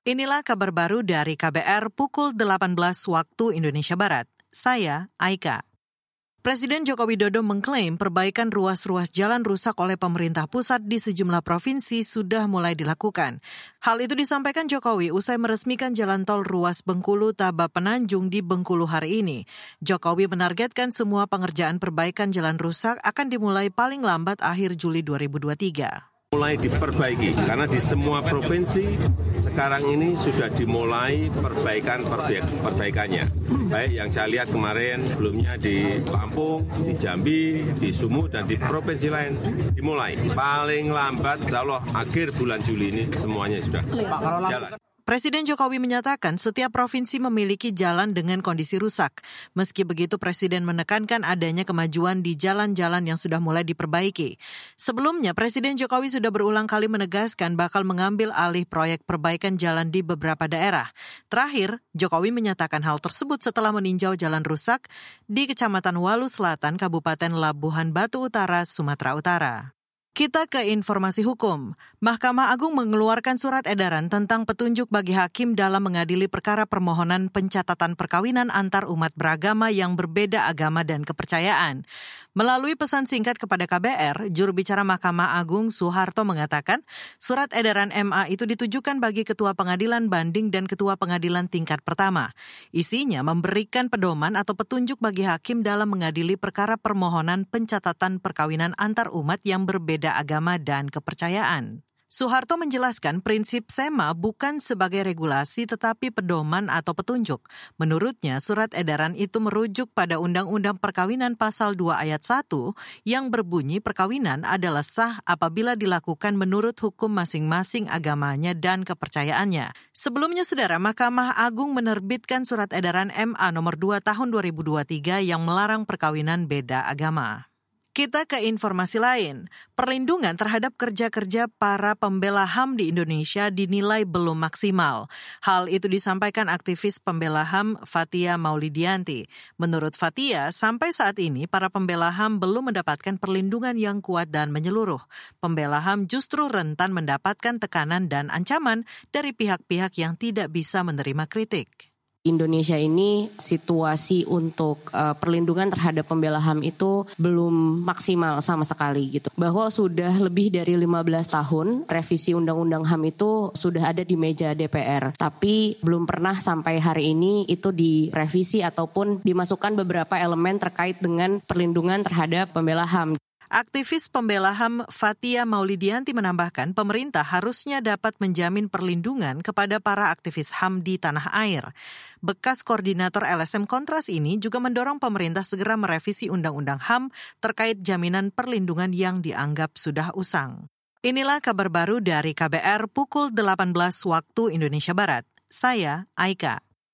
Inilah kabar baru dari KBR pukul 18 waktu Indonesia Barat. Saya Aika. Presiden Joko Widodo mengklaim perbaikan ruas-ruas jalan rusak oleh pemerintah pusat di sejumlah provinsi sudah mulai dilakukan. Hal itu disampaikan Jokowi usai meresmikan jalan tol ruas Bengkulu Taba Penanjung di Bengkulu hari ini. Jokowi menargetkan semua pengerjaan perbaikan jalan rusak akan dimulai paling lambat akhir Juli 2023 mulai diperbaiki karena di semua provinsi sekarang ini sudah dimulai perbaikan perbaikannya baik yang saya lihat kemarin sebelumnya di Lampung, di Jambi, di Sumut dan di provinsi lain dimulai paling lambat insya Allah akhir bulan Juli ini semuanya sudah jalan. Presiden Jokowi menyatakan setiap provinsi memiliki jalan dengan kondisi rusak. Meski begitu, Presiden menekankan adanya kemajuan di jalan-jalan yang sudah mulai diperbaiki. Sebelumnya, Presiden Jokowi sudah berulang kali menegaskan bakal mengambil alih proyek perbaikan jalan di beberapa daerah. Terakhir, Jokowi menyatakan hal tersebut setelah meninjau jalan rusak di Kecamatan Walu Selatan, Kabupaten Labuhan Batu Utara, Sumatera Utara. Kita ke informasi hukum. Mahkamah Agung mengeluarkan surat edaran tentang petunjuk bagi hakim dalam mengadili perkara permohonan pencatatan perkawinan antar umat beragama yang berbeda agama dan kepercayaan. Melalui pesan singkat kepada KBR, juru bicara Mahkamah Agung Soeharto mengatakan, surat edaran MA itu ditujukan bagi Ketua Pengadilan Banding dan Ketua Pengadilan tingkat pertama. Isinya memberikan pedoman atau petunjuk bagi hakim dalam mengadili perkara permohonan pencatatan perkawinan antar umat yang berbeda agama dan kepercayaan. Soeharto menjelaskan prinsip SEMA bukan sebagai regulasi tetapi pedoman atau petunjuk. Menurutnya, surat edaran itu merujuk pada Undang-Undang Perkawinan Pasal 2 Ayat 1 yang berbunyi perkawinan adalah sah apabila dilakukan menurut hukum masing-masing agamanya dan kepercayaannya. Sebelumnya, Saudara, Mahkamah Agung menerbitkan surat edaran MA nomor 2 tahun 2023 yang melarang perkawinan beda agama. Kita ke informasi lain. Perlindungan terhadap kerja-kerja para pembela HAM di Indonesia dinilai belum maksimal. Hal itu disampaikan aktivis pembela HAM Fatia Maulidianti. Menurut Fatia, sampai saat ini para pembela HAM belum mendapatkan perlindungan yang kuat dan menyeluruh. Pembela HAM justru rentan mendapatkan tekanan dan ancaman dari pihak-pihak yang tidak bisa menerima kritik. Indonesia ini situasi untuk uh, perlindungan terhadap pembela HAM itu belum maksimal sama sekali gitu. Bahwa sudah lebih dari 15 tahun revisi Undang-Undang HAM itu sudah ada di meja DPR, tapi belum pernah sampai hari ini itu direvisi ataupun dimasukkan beberapa elemen terkait dengan perlindungan terhadap pembela HAM. Aktivis pembela HAM Fatia Maulidianti menambahkan pemerintah harusnya dapat menjamin perlindungan kepada para aktivis HAM di tanah air. Bekas koordinator LSM Kontras ini juga mendorong pemerintah segera merevisi Undang-Undang HAM terkait jaminan perlindungan yang dianggap sudah usang. Inilah kabar baru dari KBR pukul 18 waktu Indonesia Barat. Saya Aika.